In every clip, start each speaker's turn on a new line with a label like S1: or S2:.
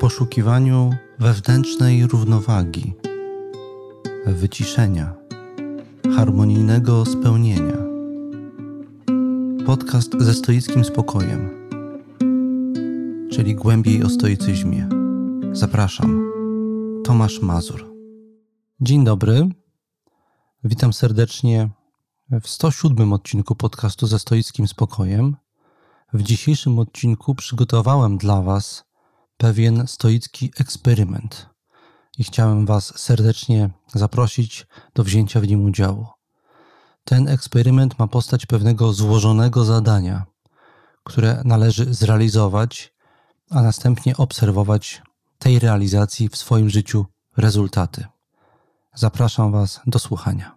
S1: poszukiwaniu wewnętrznej równowagi, wyciszenia, harmonijnego spełnienia. Podcast ze stoickim spokojem, czyli głębiej o stoicyzmie. Zapraszam, Tomasz Mazur. Dzień dobry. Witam serdecznie w 107 odcinku podcastu ze stoickim spokojem. W dzisiejszym odcinku przygotowałem dla Was pewien stoicki eksperyment i chciałem Was serdecznie zaprosić do wzięcia w nim udziału. Ten eksperyment ma postać pewnego złożonego zadania, które należy zrealizować, a następnie obserwować tej realizacji w swoim życiu rezultaty. Zapraszam Was do słuchania.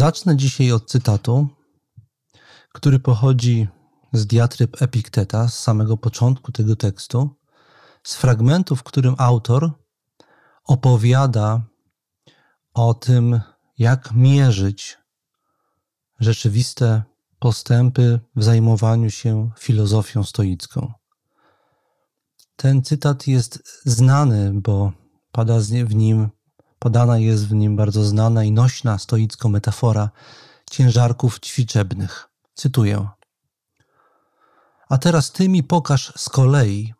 S1: Zacznę dzisiaj od cytatu, który pochodzi z diatryb Epikteta, z samego początku tego tekstu, z fragmentu, w którym autor opowiada o tym, jak mierzyć rzeczywiste postępy w zajmowaniu się filozofią stoicką. Ten cytat jest znany, bo pada w nim Podana jest w nim bardzo znana i nośna stoicko metafora ciężarków ćwiczebnych. Cytuję. A teraz ty mi pokaż z kolei,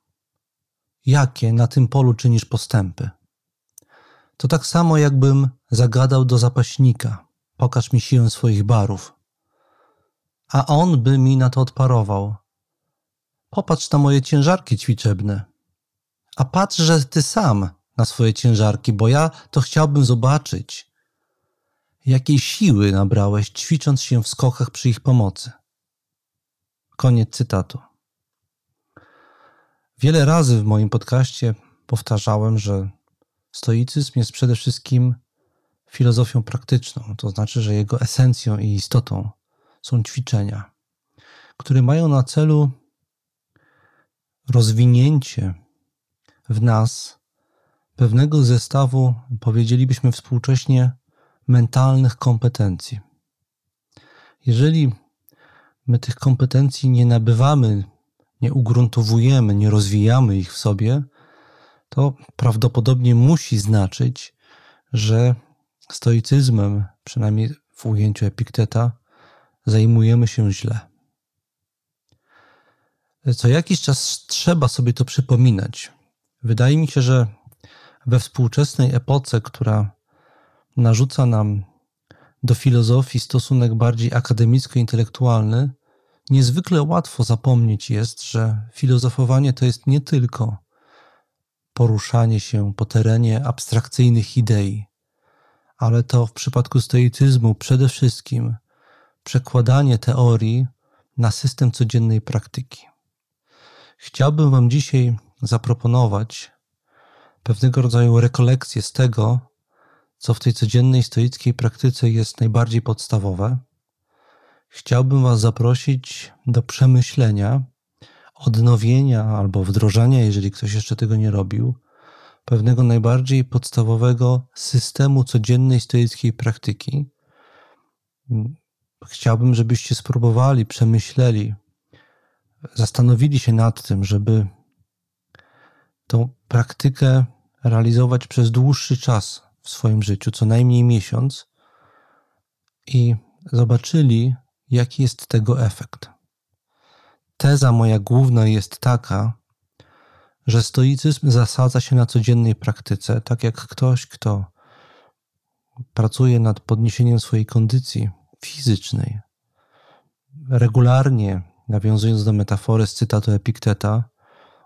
S1: jakie na tym polu czynisz postępy. To tak samo, jakbym zagadał do zapaśnika: Pokaż mi siłę swoich barów. A on by mi na to odparował: Popatrz na moje ciężarki ćwiczebne. A patrz, że ty sam na swoje ciężarki, bo ja to chciałbym zobaczyć, jakiej siły nabrałeś, ćwicząc się w skokach przy ich pomocy. Koniec cytatu. Wiele razy w moim podcaście powtarzałem, że stoicyzm jest przede wszystkim filozofią praktyczną, to znaczy, że jego esencją i istotą są ćwiczenia, które mają na celu rozwinięcie w nas pewnego zestawu, powiedzielibyśmy współcześnie, mentalnych kompetencji. Jeżeli my tych kompetencji nie nabywamy, nie ugruntowujemy, nie rozwijamy ich w sobie, to prawdopodobnie musi znaczyć, że stoicyzmem, przynajmniej w ujęciu Epikteta, zajmujemy się źle. Co jakiś czas trzeba sobie to przypominać. Wydaje mi się, że we współczesnej epoce, która narzuca nam do filozofii stosunek bardziej akademicko-intelektualny, niezwykle łatwo zapomnieć jest, że filozofowanie to jest nie tylko poruszanie się po terenie abstrakcyjnych idei, ale to w przypadku stoicyzmu przede wszystkim przekładanie teorii na system codziennej praktyki. Chciałbym Wam dzisiaj zaproponować pewnego rodzaju rekolekcję z tego, co w tej codziennej stoickiej praktyce jest najbardziej podstawowe, chciałbym Was zaprosić do przemyślenia, odnowienia albo wdrożenia, jeżeli ktoś jeszcze tego nie robił, pewnego najbardziej podstawowego systemu codziennej stoickiej praktyki. Chciałbym, żebyście spróbowali, przemyśleli, zastanowili się nad tym, żeby tą praktykę realizować przez dłuższy czas w swoim życiu, co najmniej miesiąc, i zobaczyli, jaki jest tego efekt. Teza moja główna jest taka, że stoicyzm zasadza się na codziennej praktyce, tak jak ktoś, kto pracuje nad podniesieniem swojej kondycji fizycznej, regularnie, nawiązując do metafory z cytatu Epikteta,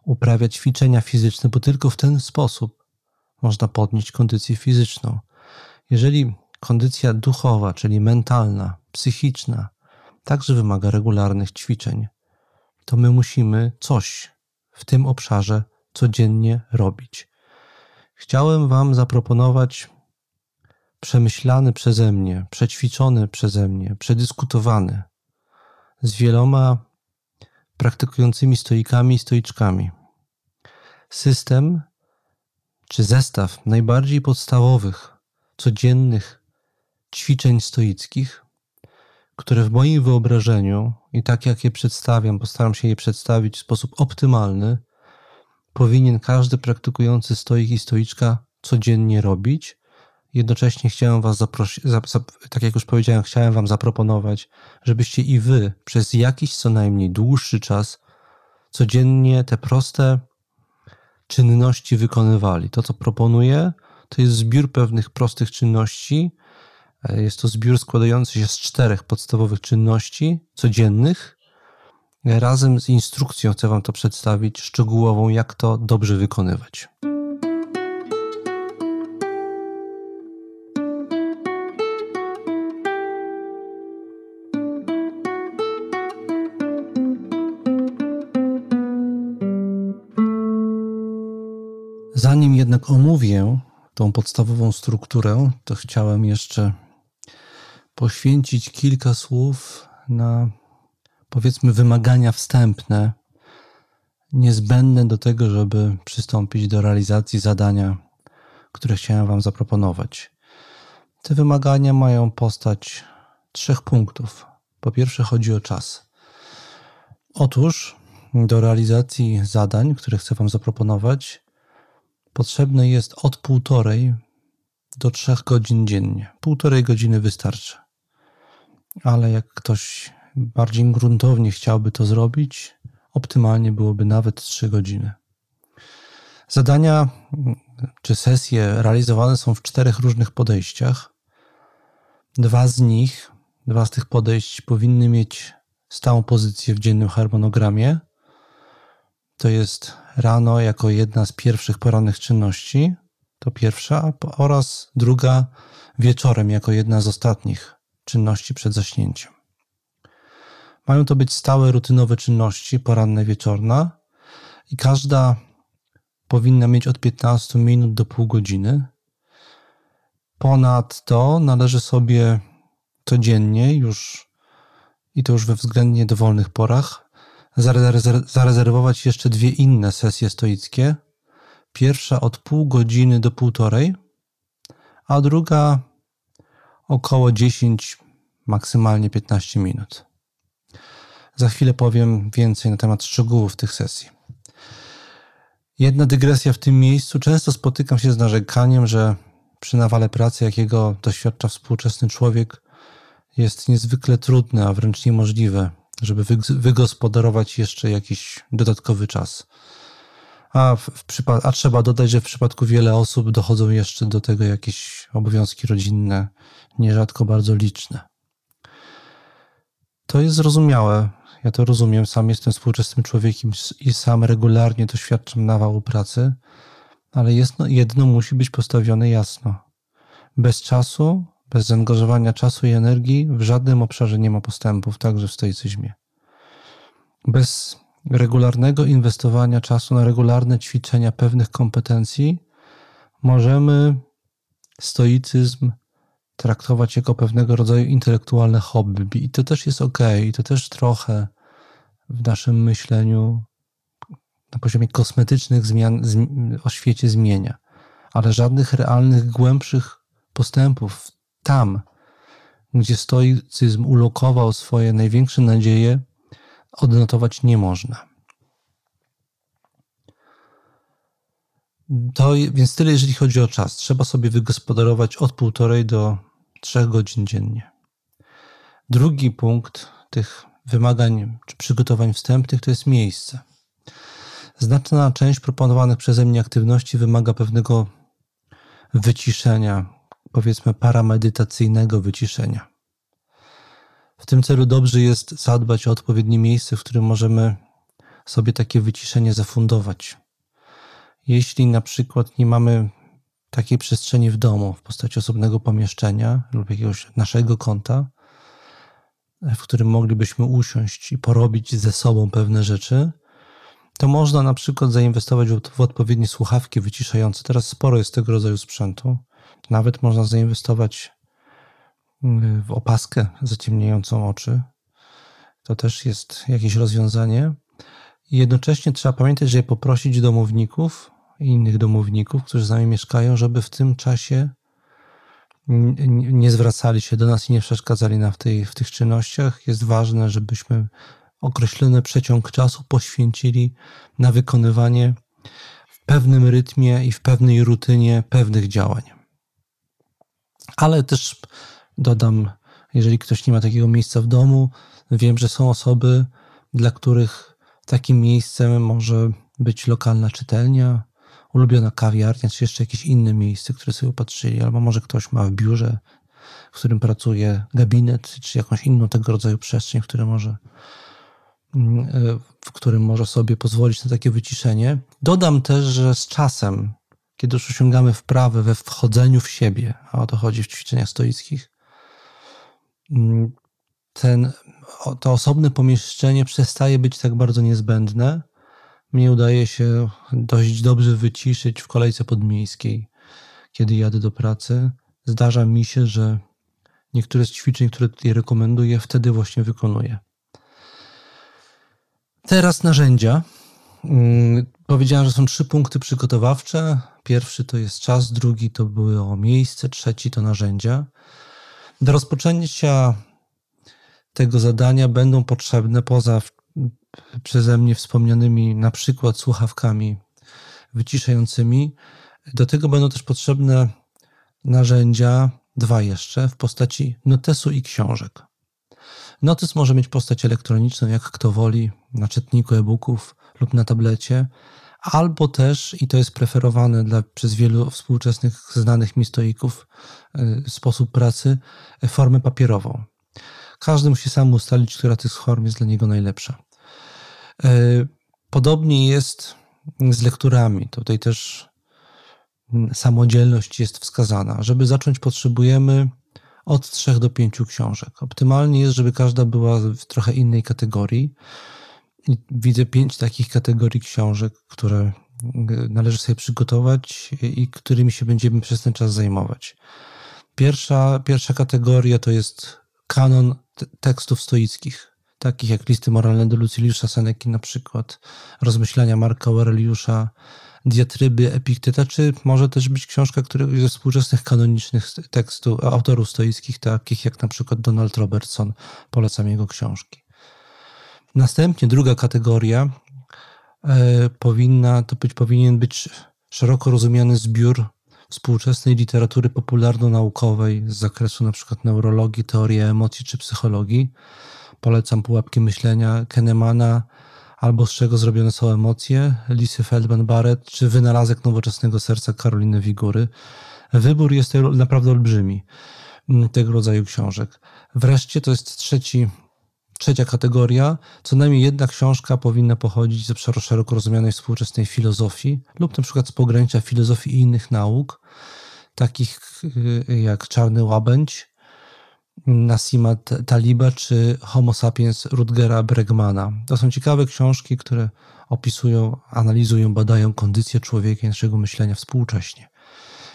S1: uprawia ćwiczenia fizyczne, bo tylko w ten sposób można podnieść kondycję fizyczną. Jeżeli kondycja duchowa, czyli mentalna, psychiczna, także wymaga regularnych ćwiczeń, to my musimy coś w tym obszarze codziennie robić. Chciałem Wam zaproponować przemyślany przeze mnie, przećwiczony przeze mnie, przedyskutowany z wieloma praktykującymi stoikami i stoiczkami system czy zestaw najbardziej podstawowych, codziennych ćwiczeń stoickich, które w moim wyobrażeniu i tak jak je przedstawiam, postaram się je przedstawić w sposób optymalny, powinien każdy praktykujący stoik i stoiczka codziennie robić. Jednocześnie chciałem Was zaprosić, tak jak już powiedziałem, chciałem Wam zaproponować, żebyście i Wy przez jakiś co najmniej dłuższy czas codziennie te proste czynności wykonywali. To, co proponuję, to jest zbiór pewnych prostych czynności. Jest to zbiór składający się z czterech podstawowych czynności codziennych. Razem z instrukcją chcę Wam to przedstawić szczegółową, jak to dobrze wykonywać. Zanim jednak omówię tą podstawową strukturę, to chciałem jeszcze poświęcić kilka słów na powiedzmy wymagania wstępne, niezbędne do tego, żeby przystąpić do realizacji zadania, które chciałem Wam zaproponować. Te wymagania mają postać trzech punktów. Po pierwsze, chodzi o czas. Otóż do realizacji zadań, które chcę Wam zaproponować, potrzebne jest od półtorej do trzech godzin dziennie. Półtorej godziny wystarczy. Ale jak ktoś bardziej gruntownie chciałby to zrobić, optymalnie byłoby nawet trzy godziny. Zadania czy sesje realizowane są w czterech różnych podejściach. Dwa z nich, dwa z tych podejść powinny mieć stałą pozycję w dziennym harmonogramie. To jest rano jako jedna z pierwszych porannych czynności, to pierwsza, oraz druga wieczorem jako jedna z ostatnich czynności przed zaśnięciem. Mają to być stałe, rutynowe czynności, poranna, wieczorna, i każda powinna mieć od 15 minut do pół godziny. Ponadto należy sobie codziennie już i to już we względnie dowolnych porach zarezerwować jeszcze dwie inne sesje stoickie. Pierwsza od pół godziny do półtorej, a druga około 10, maksymalnie 15 minut. Za chwilę powiem więcej na temat szczegółów tych sesji. Jedna dygresja w tym miejscu. Często spotykam się z narzekaniem, że przy nawale pracy, jakiego doświadcza współczesny człowiek, jest niezwykle trudne, a wręcz niemożliwe żeby wygospodarować jeszcze jakiś dodatkowy czas. A, w, a trzeba dodać, że w przypadku wiele osób dochodzą jeszcze do tego jakieś obowiązki rodzinne, nierzadko bardzo liczne. To jest zrozumiałe. Ja to rozumiem. Sam jestem współczesnym człowiekiem i sam regularnie doświadczam nawału pracy, ale jedno, jedno musi być postawione jasno. Bez czasu bez zaangażowania czasu i energii w żadnym obszarze nie ma postępów, także w stoicyzmie. Bez regularnego inwestowania czasu na regularne ćwiczenia pewnych kompetencji możemy stoicyzm traktować jako pewnego rodzaju intelektualne hobby. I to też jest ok, i to też trochę w naszym myśleniu na poziomie kosmetycznych zmian o świecie zmienia, ale żadnych realnych, głębszych postępów tam, gdzie stoicyzm ulokował swoje największe nadzieje, odnotować nie można. To, więc tyle, jeżeli chodzi o czas. Trzeba sobie wygospodarować od półtorej do trzech godzin dziennie. Drugi punkt tych wymagań czy przygotowań wstępnych to jest miejsce. Znaczna część proponowanych przeze mnie aktywności wymaga pewnego wyciszenia, powiedzmy paramedytacyjnego wyciszenia. W tym celu dobrze jest zadbać o odpowiednie miejsce, w którym możemy sobie takie wyciszenie zafundować. Jeśli na przykład nie mamy takiej przestrzeni w domu w postaci osobnego pomieszczenia lub jakiegoś naszego konta, w którym moglibyśmy usiąść i porobić ze sobą pewne rzeczy, to można na przykład zainwestować w odpowiednie słuchawki wyciszające. Teraz sporo jest tego rodzaju sprzętu. Nawet można zainwestować mm, w opaskę zaciemniającą oczy. To też jest jakieś rozwiązanie. I jednocześnie trzeba pamiętać, że poprosić domowników, i innych domowników, którzy z nami mieszkają, żeby w tym czasie nie zwracali się do nas i nie przeszkadzali nam w, tej, w tych czynnościach. Jest ważne, żebyśmy określony przeciąg czasu poświęcili na wykonywanie w pewnym rytmie i w pewnej rutynie pewnych działań. Ale też dodam, jeżeli ktoś nie ma takiego miejsca w domu, wiem, że są osoby, dla których takim miejscem może być lokalna czytelnia, ulubiona kawiarnia, czy jeszcze jakieś inne miejsce, które sobie upatrzyli, albo może ktoś ma w biurze, w którym pracuje gabinet, czy jakąś inną tego rodzaju przestrzeń, w której może, mm, w którym może sobie pozwolić na takie wyciszenie. Dodam też, że z czasem, kiedy już osiągamy wprawę we wchodzeniu w siebie, a o to chodzi w ćwiczeniach stoickich, mm, ten, to osobne pomieszczenie przestaje być tak bardzo niezbędne, mnie udaje się dość dobrze wyciszyć w kolejce podmiejskiej, kiedy jadę do pracy. Zdarza mi się, że niektóre z ćwiczeń, które tutaj rekomenduję, wtedy właśnie wykonuję. Teraz narzędzia. Mm, powiedziałem, że są trzy punkty przygotowawcze. Pierwszy to jest czas, drugi to było miejsce, trzeci to narzędzia. Do rozpoczęcia tego zadania będą potrzebne poza przeze mnie wspomnianymi na przykład słuchawkami wyciszającymi. Do tego będą też potrzebne narzędzia, dwa jeszcze, w postaci notesu i książek. Notes może mieć postać elektroniczną, jak kto woli, na czytniku e-booków lub na tablecie, albo też, i to jest preferowane dla, przez wielu współczesnych znanych mi stoików, y, sposób pracy, formę papierową. Każdy musi sam ustalić, która tych form jest dla niego najlepsza. E, podobnie jest z lekturami. Tutaj też samodzielność jest wskazana. Żeby zacząć, potrzebujemy od 3 do 5 książek. Optymalnie jest, żeby każda była w trochę innej kategorii. Widzę pięć takich kategorii książek, które należy sobie przygotować i którymi się będziemy przez ten czas zajmować. Pierwsza, pierwsza kategoria to jest kanon tekstów stoickich takich jak listy moralne do Luciliusza Seneki na przykład, rozmyślania Marka Aureliusza, diatryby Epikteta, czy może też być książka któregoś ze współczesnych kanonicznych tekstów, autorów stoickich, takich jak na przykład Donald Robertson. Polecam jego książki. Następnie druga kategoria e, powinna to być, powinien być szeroko rozumiany zbiór współczesnej literatury popularno-naukowej z zakresu przykład neurologii, teorii emocji czy psychologii. Polecam Pułapki Myślenia Kenemana albo Z czego zrobione są emocje Lisy Feldman-Barrett czy Wynalazek Nowoczesnego Serca Karoliny Wigury. Wybór jest naprawdę olbrzymi mm, tego rodzaju książek. Wreszcie to jest trzeci, trzecia kategoria. Co najmniej jedna książka powinna pochodzić z obszaru szeroko rozumianej współczesnej filozofii lub na przykład z pogranicza filozofii i innych nauk, takich y, jak Czarny Łabędź, Nasima Taliba czy Homo sapiens Rutgera Bregmana. To są ciekawe książki, które opisują, analizują, badają kondycję człowieka i naszego myślenia współcześnie.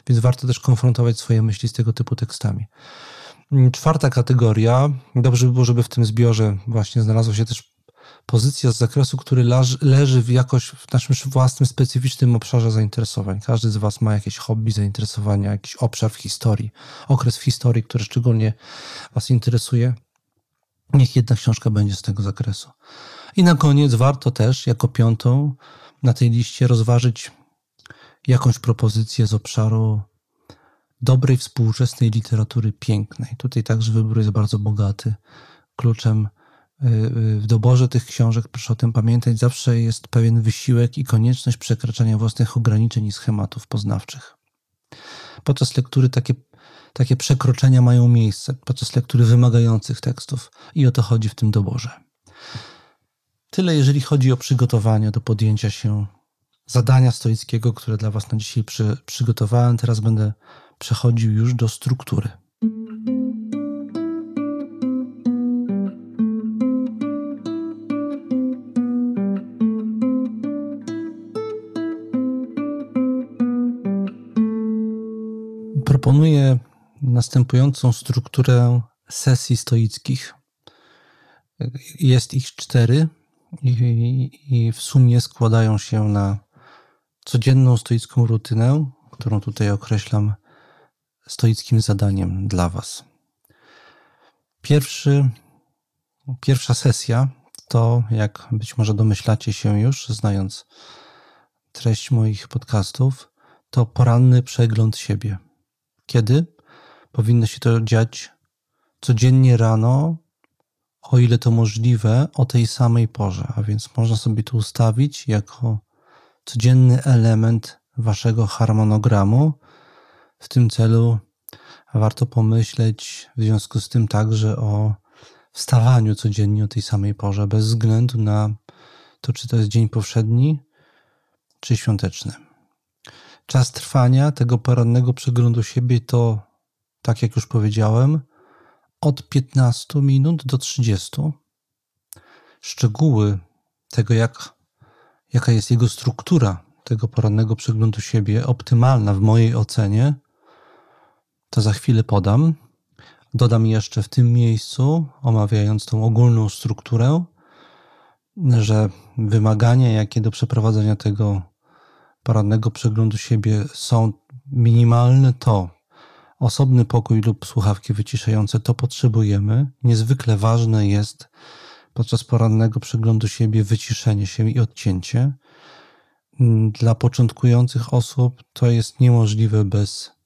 S1: Więc warto też konfrontować swoje myśli z tego typu tekstami. Czwarta kategoria. Dobrze by było, żeby w tym zbiorze właśnie znalazła się też pozycja z zakresu, który leży w jakoś w naszym własnym specyficznym obszarze zainteresowań. Każdy z Was ma jakieś hobby, zainteresowania, jakiś obszar w historii, okres w historii, który szczególnie Was interesuje. Niech jedna książka będzie z tego zakresu. I na koniec warto też, jako piątą na tej liście, rozważyć jakąś propozycję z obszaru dobrej współczesnej literatury pięknej. Tutaj także wybór jest bardzo bogaty. Kluczem w doborze tych książek, proszę o tym pamiętać, zawsze jest pewien wysiłek i konieczność przekraczania własnych ograniczeń i schematów poznawczych. Podczas lektury takie, takie przekroczenia mają miejsce, podczas lektury wymagających tekstów i o to chodzi w tym doborze. Tyle, jeżeli chodzi o przygotowanie do podjęcia się zadania stoickiego, które dla Was na dzisiaj przy, przygotowałem. Teraz będę przechodził już do struktury. proponuję następującą strukturę sesji stoickich. Jest ich cztery i, w sumie składają się na codzienną stoicką rutynę, którą tutaj określam stoickim zadaniem dla Was. Pierwszy, pierwsza sesja to, jak być może domyślacie się już, znając treść moich podcastów, to poranny przegląd siebie. Kiedy? Powinno się to dziać codziennie rano, o ile to możliwe, o tej samej porze. A więc można sobie to ustawić jako codzienny element waszego harmonogramu. W tym celu warto pomyśleć w związku z tym także o wstawaniu codziennie o tej samej porze, bez względu na to, czy to jest dzień powszedni, czy świąteczny. Czas trwania tego porannego przeglądu siebie to, tak jak już powiedziałem, od 15 minut do 30. Szczegóły tego, jak, jaka jest jego struktura tego porannego przeglądu siebie, optymalna w mojej ocenie, to za chwilę podam. Dodam jeszcze w tym miejscu, omawiając tą ogólną strukturę, że wymagania, jakie do przeprowadzenia tego porannego przeglądu siebie są minimalne, to osobny pokój lub słuchawki wyciszające, to potrzebujemy. Niezwykle ważne jest podczas porannego przeglądu siebie wyciszenie się i odcięcie. Dla początkujących osób to jest niemożliwe bez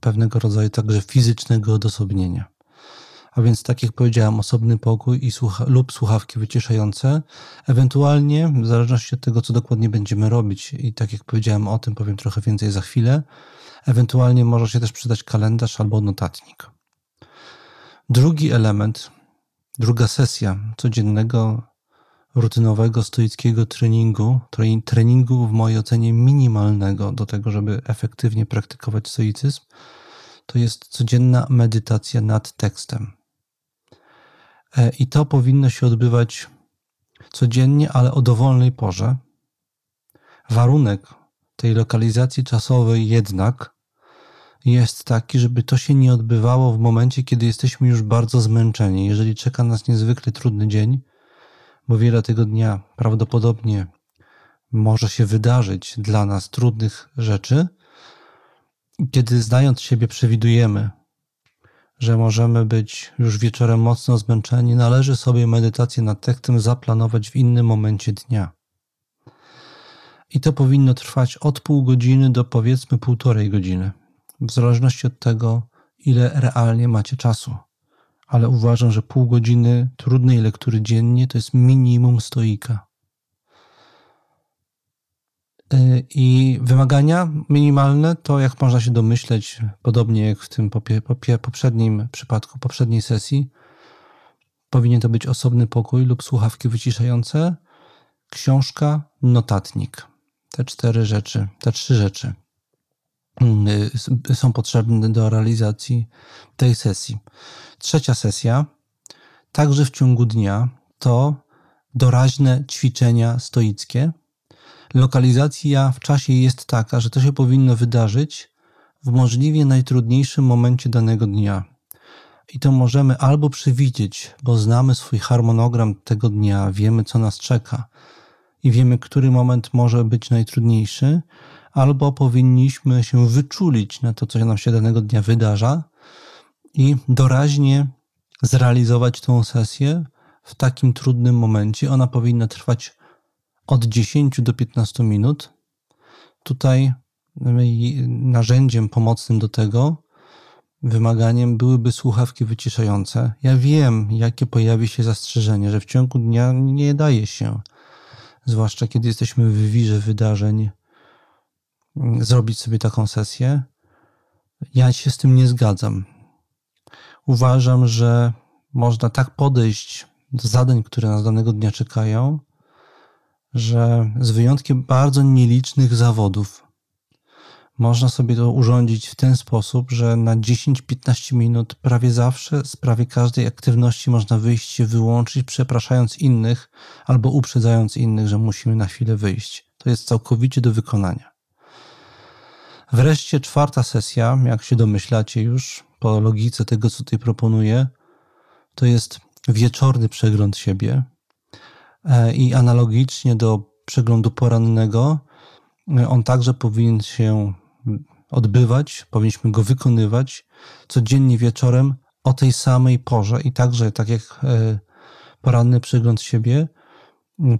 S1: pewnego rodzaju także fizycznego odosobnienia. A więc, tak jak powiedziałem, osobny pokój i słucha lub słuchawki wyciszające, ewentualnie, w zależności od tego, co dokładnie będziemy robić, i tak jak powiedziałem o tym, powiem trochę więcej za chwilę, ewentualnie może się też przydać kalendarz albo notatnik. Drugi element, druga sesja codziennego, rutynowego, stoickiego treningu, treningu w mojej ocenie minimalnego do tego, żeby efektywnie praktykować stoicyzm, to jest codzienna medytacja nad tekstem. E, I to powinno się odbywać codziennie, ale o dowolnej porze. Warunek tej lokalizacji czasowej jednak jest taki, żeby to się nie odbywało w momencie, kiedy jesteśmy już bardzo zmęczeni. Jeżeli czeka nas niezwykle trudny dzień, bo wiele tego dnia prawdopodobnie może się wydarzyć dla nas trudnych rzeczy, kiedy znając siebie przewidujemy, że możemy być już wieczorem mocno zmęczeni, należy sobie medytację nad tekstem zaplanować w innym momencie dnia. I to powinno trwać od pół godziny do powiedzmy półtorej godziny, w zależności od tego, ile realnie macie czasu. Ale uważam, że pół godziny trudnej lektury dziennie to jest minimum stoika. Y, I wymagania minimalne to, jak można się domyśleć, podobnie jak w tym poprzednim przypadku, poprzedniej sesji, powinien to być osobny pokój lub słuchawki wyciszające, książka, notatnik. Te cztery rzeczy, te trzy rzeczy są potrzebne do realizacji tej sesji. Trzecia sesja, także w ciągu dnia, to doraźne ćwiczenia stoickie lokalizacja w czasie jest taka, że to się powinno wydarzyć w możliwie najtrudniejszym momencie danego dnia. I to możemy albo przewidzieć, bo znamy swój harmonogram tego dnia, wiemy co nas czeka i wiemy, który moment może być najtrudniejszy, albo powinniśmy się wyczulić na to, co nam się danego dnia wydarza i doraźnie zrealizować tą sesję w takim trudnym momencie. Ona powinna trwać od 10 do 15 minut. Tutaj narzędziem pomocnym do tego wymaganiem byłyby słuchawki wyciszające. Ja wiem, jakie pojawi się zastrzeżenie, że w ciągu dnia nie daje się, zwłaszcza kiedy jesteśmy w wirze wydarzeń, zrobić sobie taką sesję. Ja się z tym nie zgadzam. Uważam, że można tak podejść do zadań, które nas danego dnia czekają, że z wyjątkiem bardzo nielicznych zawodów można sobie to urządzić w ten sposób, że na 10-15 minut prawie zawsze z prawie każdej aktywności można wyjść się wyłączyć, przepraszając innych albo uprzedzając innych, że musimy na chwilę wyjść. To jest całkowicie do wykonania. Wreszcie czwarta sesja, jak się domyślacie już po logice tego, co tutaj proponuję, to jest wieczorny przegląd siebie, E, i analogicznie do przeglądu porannego on także powinien się odbywać, powinniśmy go wykonywać codziennie wieczorem o tej samej porze i także, tak jak e, poranny przegląd siebie,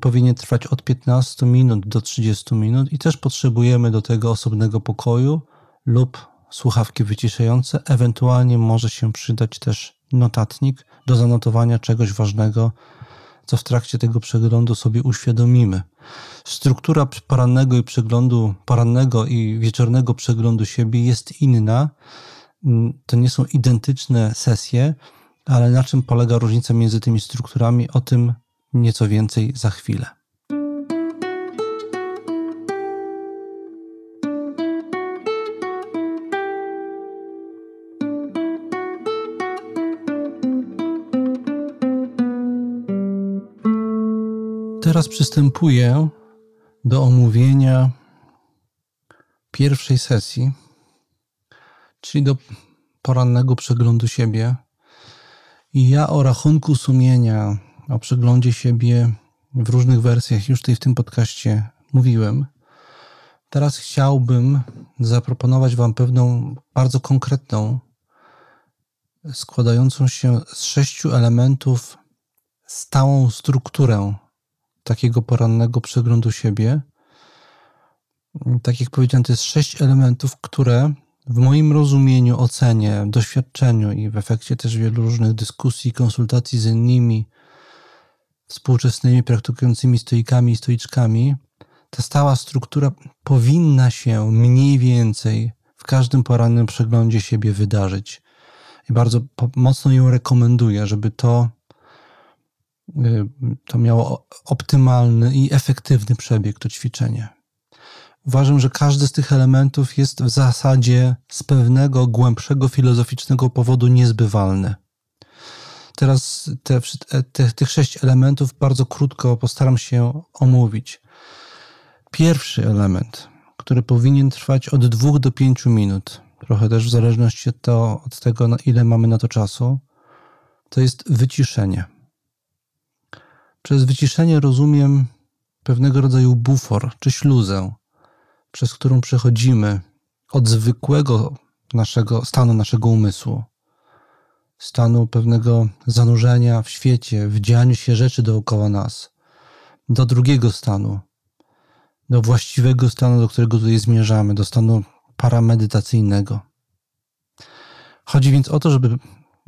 S1: powinien trwać od 15 minut do 30 minut i też potrzebujemy do tego osobnego pokoju lub słuchawki wyciszające. Ewentualnie może się przydać też notatnik do zanotowania czegoś ważnego, co w trakcie tego przeglądu sobie uświadomimy. Struktura porannego i przeglądu, porannego i wieczornego przeglądu siebie jest inna. To nie są identyczne sesje, ale na czym polega różnica między tymi strukturami, o tym nieco więcej za chwilę. Teraz przystępuję do omówienia pierwszej sesji, czyli do porannego przeglądu siebie. Ja o rachunku sumienia, o przeglądzie siebie w różnych wersjach już tutaj w tym podcaście mówiłem. Teraz chciałbym zaproponować Wam pewną bardzo konkretną, składającą się z sześciu elementów, stałą strukturę takiego porannego przeglądu siebie. Tak jak powiedziałem, to jest sześć elementów, które w moim rozumieniu, ocenie, doświadczeniu i w efekcie też wielu różnych dyskusji, konsultacji z innymi współczesnymi praktykującymi stoikami i stoiczkami, ta stała struktura powinna się mniej więcej w każdym porannym przeglądzie siebie wydarzyć. I bardzo mocno ją rekomenduję, żeby to Y, to miało optymalny i efektywny przebieg to ćwiczenie. Uważam, że każdy z tych elementów jest w zasadzie z pewnego głębszego filozoficznego powodu niezbywalny. Teraz te, te, tych sześć elementów bardzo krótko postaram się omówić. Pierwszy element, który powinien trwać od dwóch do pięciu minut, trochę też w zależności od, to, od tego, ile mamy na to czasu, to jest wyciszenie. Przez wyciszenie rozumiem pewnego rodzaju bufor czy śluzę, przez którą przechodzimy od zwykłego naszego stanu naszego umysłu, stanu pewnego zanurzenia w świecie, w dzianiu się rzeczy dookoła nas, do drugiego stanu, do właściwego stanu, do którego tutaj zmierzamy, do stanu paramedytacyjnego. Chodzi więc o to, żeby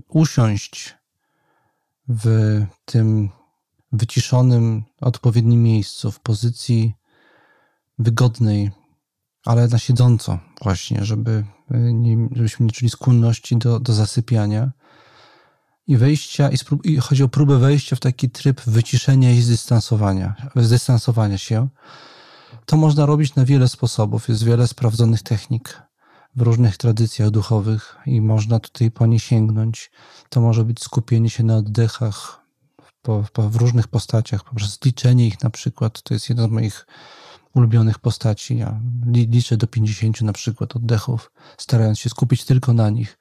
S1: usiąść w tym wyciszonym, odpowiednim miejscu, w pozycji wygodnej, ale na siedząco właśnie, żeby nie, żebyśmy nie czuli skłonności do, do zasypiania i wejścia, i, i chodzi o próbę wejścia w taki tryb wyciszenia i zdystansowania, zdystansowania się. To można robić na wiele sposobów. Jest wiele sprawdzonych technik w różnych tradycjach duchowych i można tutaj po nie sięgnąć. To może być skupienie się na oddechach, po, po, w różnych postaciach, poprzez liczenie ich na przykład. To jest jedna z moich ulubionych postaci. Ja liczę do 50 na przykład oddechów, starając się skupić tylko na nich.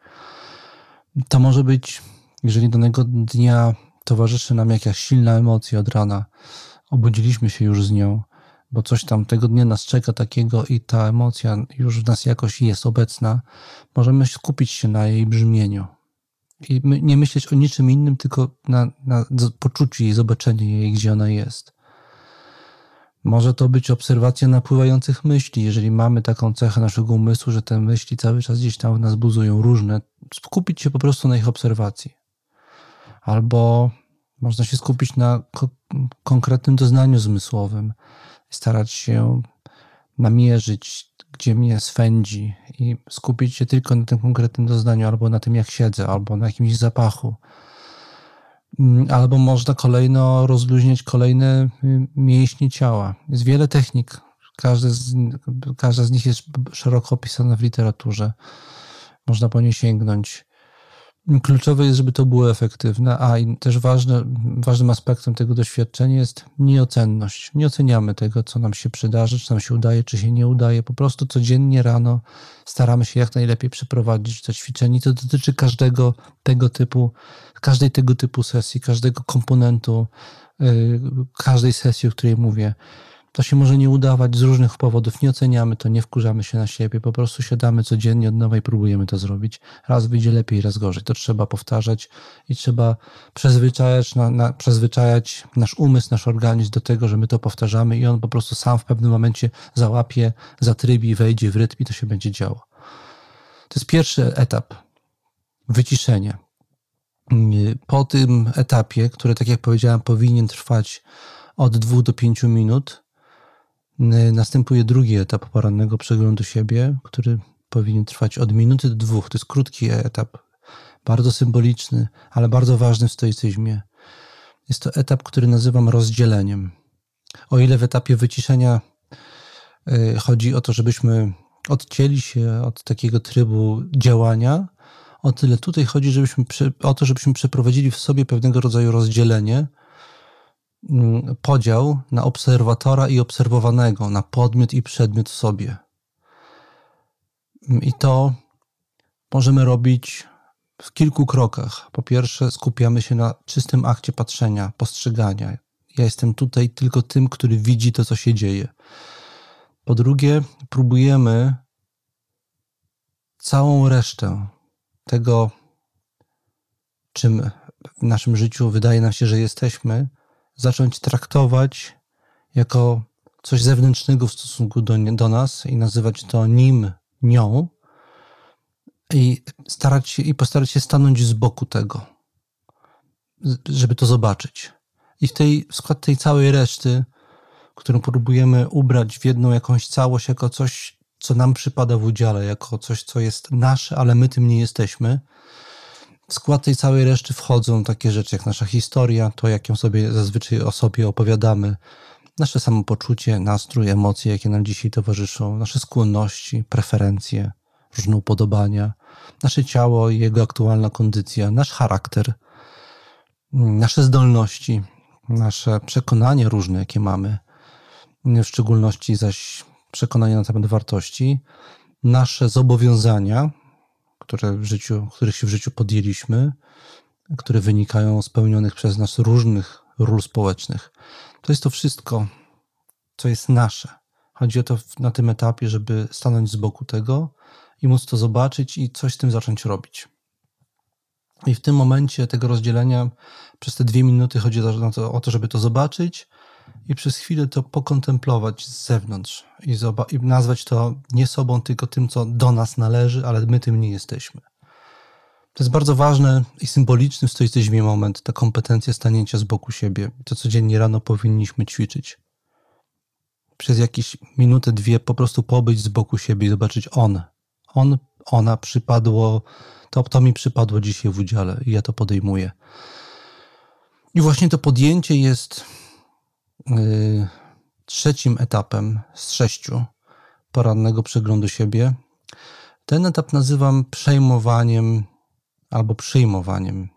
S1: To może być, jeżeli danego dnia towarzyszy nam jakaś silna emocja od rana, obudziliśmy się już z nią, bo coś tam tego dnia nas czeka takiego i ta emocja już w nas jakoś jest obecna, możemy skupić się na jej brzmieniu i nie myśleć o niczym innym, tylko na, na poczuciu jej, zobaczeniu jej, gdzie ona jest. Może to być obserwacja napływających myśli, jeżeli mamy taką cechę naszego umysłu, że te myśli cały czas gdzieś tam w nas buzują różne, skupić się po prostu na ich obserwacji. Albo można się skupić na ko konkretnym doznaniu zmysłowym, starać się namierzyć gdzie mnie swędzi i skupić się tylko na tym konkretnym doznaniu, albo na tym, jak siedzę, albo na jakimś zapachu. Mm, albo można kolejno rozluźniać kolejne y, mięśnie ciała. Jest wiele technik. Każdy z, każda z nich jest szeroko opisana w literaturze. Można po nie sięgnąć. Kluczowe jest, żeby to było efektywne, a i też ważne, ważnym aspektem tego doświadczenia jest nieocenność. Nie oceniamy tego, co nam się przydarzy, czy nam się udaje, czy się nie udaje. Po prostu codziennie rano staramy się jak najlepiej przeprowadzić to ćwiczenie. To dotyczy każdego tego typu, każdej tego typu sesji, każdego komponentu, yy, każdej sesji, o której mówię. To się może nie udawać z różnych powodów. Nie oceniamy to, nie wkurzamy się na siebie. Po prostu siadamy codziennie od nowa i próbujemy to zrobić. Raz wyjdzie lepiej, raz gorzej. To trzeba powtarzać i trzeba przyzwyczajać, na, na, przyzwyczajać nasz umysł, nasz organizm do tego, że my to powtarzamy i on po prostu sam w pewnym momencie załapie, zatrybi, wejdzie w rytm i to się będzie działo. To jest pierwszy etap. Wyciszenie. Po tym etapie, który, tak jak powiedziałem, powinien trwać od 2 do 5 minut, następuje drugi etap porannego przeglądu siebie, który powinien trwać od minuty do dwóch. To jest krótki etap, bardzo symboliczny, ale bardzo ważny w stoicyzmie. Jest to etap, który nazywam rozdzieleniem. O ile w etapie wyciszenia y, chodzi o to, żebyśmy odcięli się od takiego trybu działania, o tyle tutaj chodzi żebyśmy, o to, żebyśmy przeprowadzili w sobie pewnego rodzaju rozdzielenie, podział na obserwatora i obserwowanego, na podmiot i przedmiot w sobie. I to możemy robić w kilku krokach. Po pierwsze, skupiamy się na czystym akcie patrzenia, postrzegania. Ja jestem tutaj tylko tym, który widzi to, co się dzieje. Po drugie, próbujemy całą resztę tego, czym w naszym życiu wydaje nam się, że jesteśmy, zacząć traktować jako coś zewnętrznego w stosunku do, do nas i nazywać to nim, nią i starać się i postarać się stanąć z boku tego, żeby to zobaczyć. I w tej w skład tej całej reszty, którą próbujemy ubrać w jedną jakąś całość, jako coś, co nam przypada w udziale, jako coś, co jest nasze, ale my tym nie jesteśmy. W skład tej całej reszty wchodzą takie rzeczy jak nasza historia, to jak ją sobie zazwyczaj o sobie opowiadamy, nasze samopoczucie, nastrój, emocje, jakie nam dzisiaj towarzyszą, nasze skłonności, preferencje, różne upodobania, nasze ciało i jego aktualna kondycja, nasz charakter, nasze zdolności, nasze przekonanie różne, jakie mamy, w szczególności zaś przekonania na temat wartości, nasze zobowiązania, które w życiu, których się w życiu podjęliśmy, które wynikają z pełnionych przez nas różnych ról społecznych. To jest to wszystko, co jest nasze. Chodzi o to na tym etapie, żeby stanąć z boku tego i móc to zobaczyć i coś z tym zacząć robić. I w tym momencie tego rozdzielenia przez te dwie minuty chodzi o to, żeby to zobaczyć, i przez chwilę to pokontemplować z zewnątrz i, i nazwać to nie sobą, tylko tym, co do nas należy, ale my tym nie jesteśmy. To jest bardzo ważny i symboliczny w stoicyzmie moment, ta kompetencja stanięcia z boku siebie. To codziennie rano powinniśmy ćwiczyć. Przez jakieś minutę, dwie po prostu pobyć z boku siebie i zobaczyć on. On, ona przypadło, to, to mi przypadło dzisiaj w udziale i ja to podejmuję. I właśnie to podjęcie jest trzecim etapem z sześciu porannego przeglądu siebie. Ten etap nazywam przejmowaniem albo przyjmowaniem.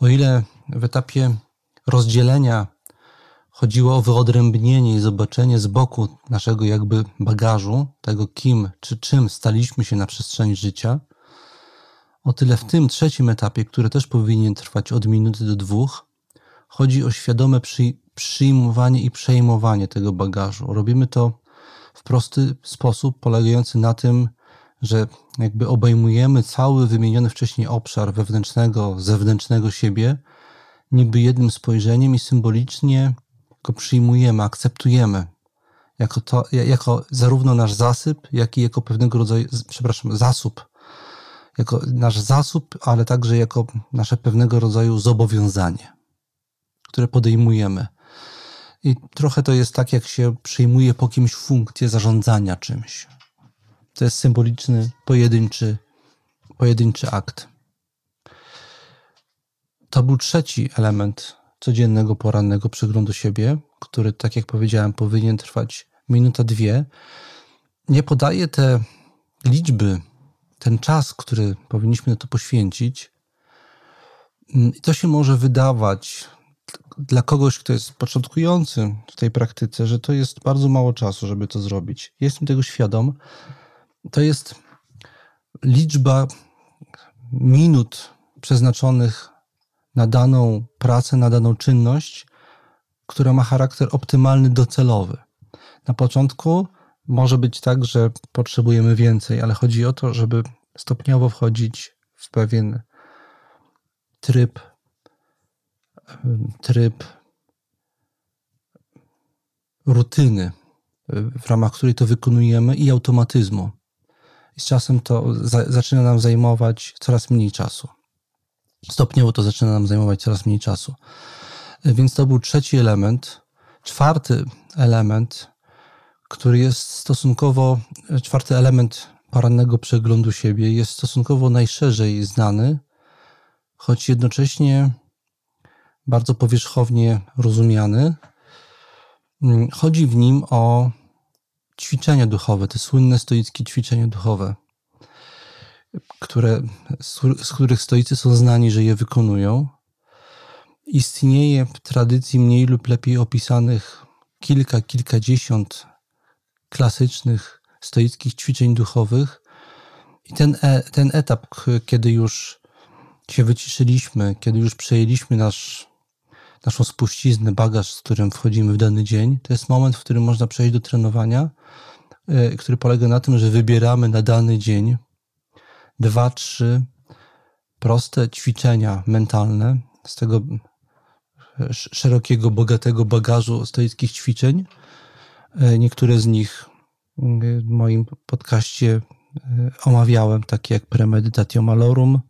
S1: O ile w etapie rozdzielenia chodziło o wyodrębnienie i zobaczenie z boku naszego jakby bagażu, tego kim czy czym staliśmy się na przestrzeni życia, o tyle w tym trzecim etapie, który też powinien trwać od minuty do dwóch, chodzi o świadome przy, przyjmowanie i przejmowanie tego bagażu. Robimy to w prosty sposób, polegający na tym, że jakby obejmujemy cały wymieniony wcześniej obszar wewnętrznego, zewnętrznego siebie, niby jednym spojrzeniem i symbolicznie go przyjmujemy, akceptujemy jako, to, jako zarówno nasz zasyp, jak i jako pewnego rodzaju, przepraszam, zasób, jako nasz zasób, ale także jako nasze pewnego rodzaju zobowiązanie, które podejmujemy. I trochę to jest tak, jak się przyjmuje po kimś funkcję zarządzania czymś. To jest symboliczny, pojedynczy, pojedynczy akt. To był trzeci element codziennego porannego przeglądu siebie, który, tak jak powiedziałem, powinien trwać minuta, dwie. Nie podaję te liczby, ten czas, który powinniśmy na to poświęcić. To się może wydawać dla kogoś, kto jest początkujący w tej praktyce, że to jest bardzo mało czasu, żeby to zrobić. Jestem tego świadom. To jest liczba minut przeznaczonych na daną pracę, na daną czynność która ma charakter optymalny, docelowy. Na początku może być tak, że potrzebujemy więcej, ale chodzi o to, żeby stopniowo wchodzić w pewien tryb, tryb rutyny, w ramach której to wykonujemy i automatyzmu. I z czasem to za, zaczyna nam zajmować coraz mniej czasu. Stopniowo to zaczyna nam zajmować coraz mniej czasu. Więc to był trzeci element. Czwarty element, który jest stosunkowo, czwarty element porannego przeglądu siebie jest stosunkowo najszerzej znany, choć jednocześnie bardzo powierzchownie rozumiany. Chodzi w nim o ćwiczenia duchowe, te słynne stoickie ćwiczenia duchowe, które, z których stoicy są znani, że je wykonują. Istnieje w tradycji mniej lub lepiej opisanych kilka, kilkadziesiąt klasycznych stoickich ćwiczeń duchowych. I ten, e, ten etap, kiedy już się wyciszyliśmy, kiedy już przejęliśmy nasz, naszą spuściznę, bagaż, z którym wchodzimy w dany dzień, to jest moment, w którym można przejść do trenowania, e, który polega na tym, że wybieramy na dany dzień dwa, trzy proste ćwiczenia mentalne z tego szerokiego, bogatego bagażu stoickich ćwiczeń. E, niektóre z nich w moim podcaście e, omawiałem, takie jak Premedytatio Malorum,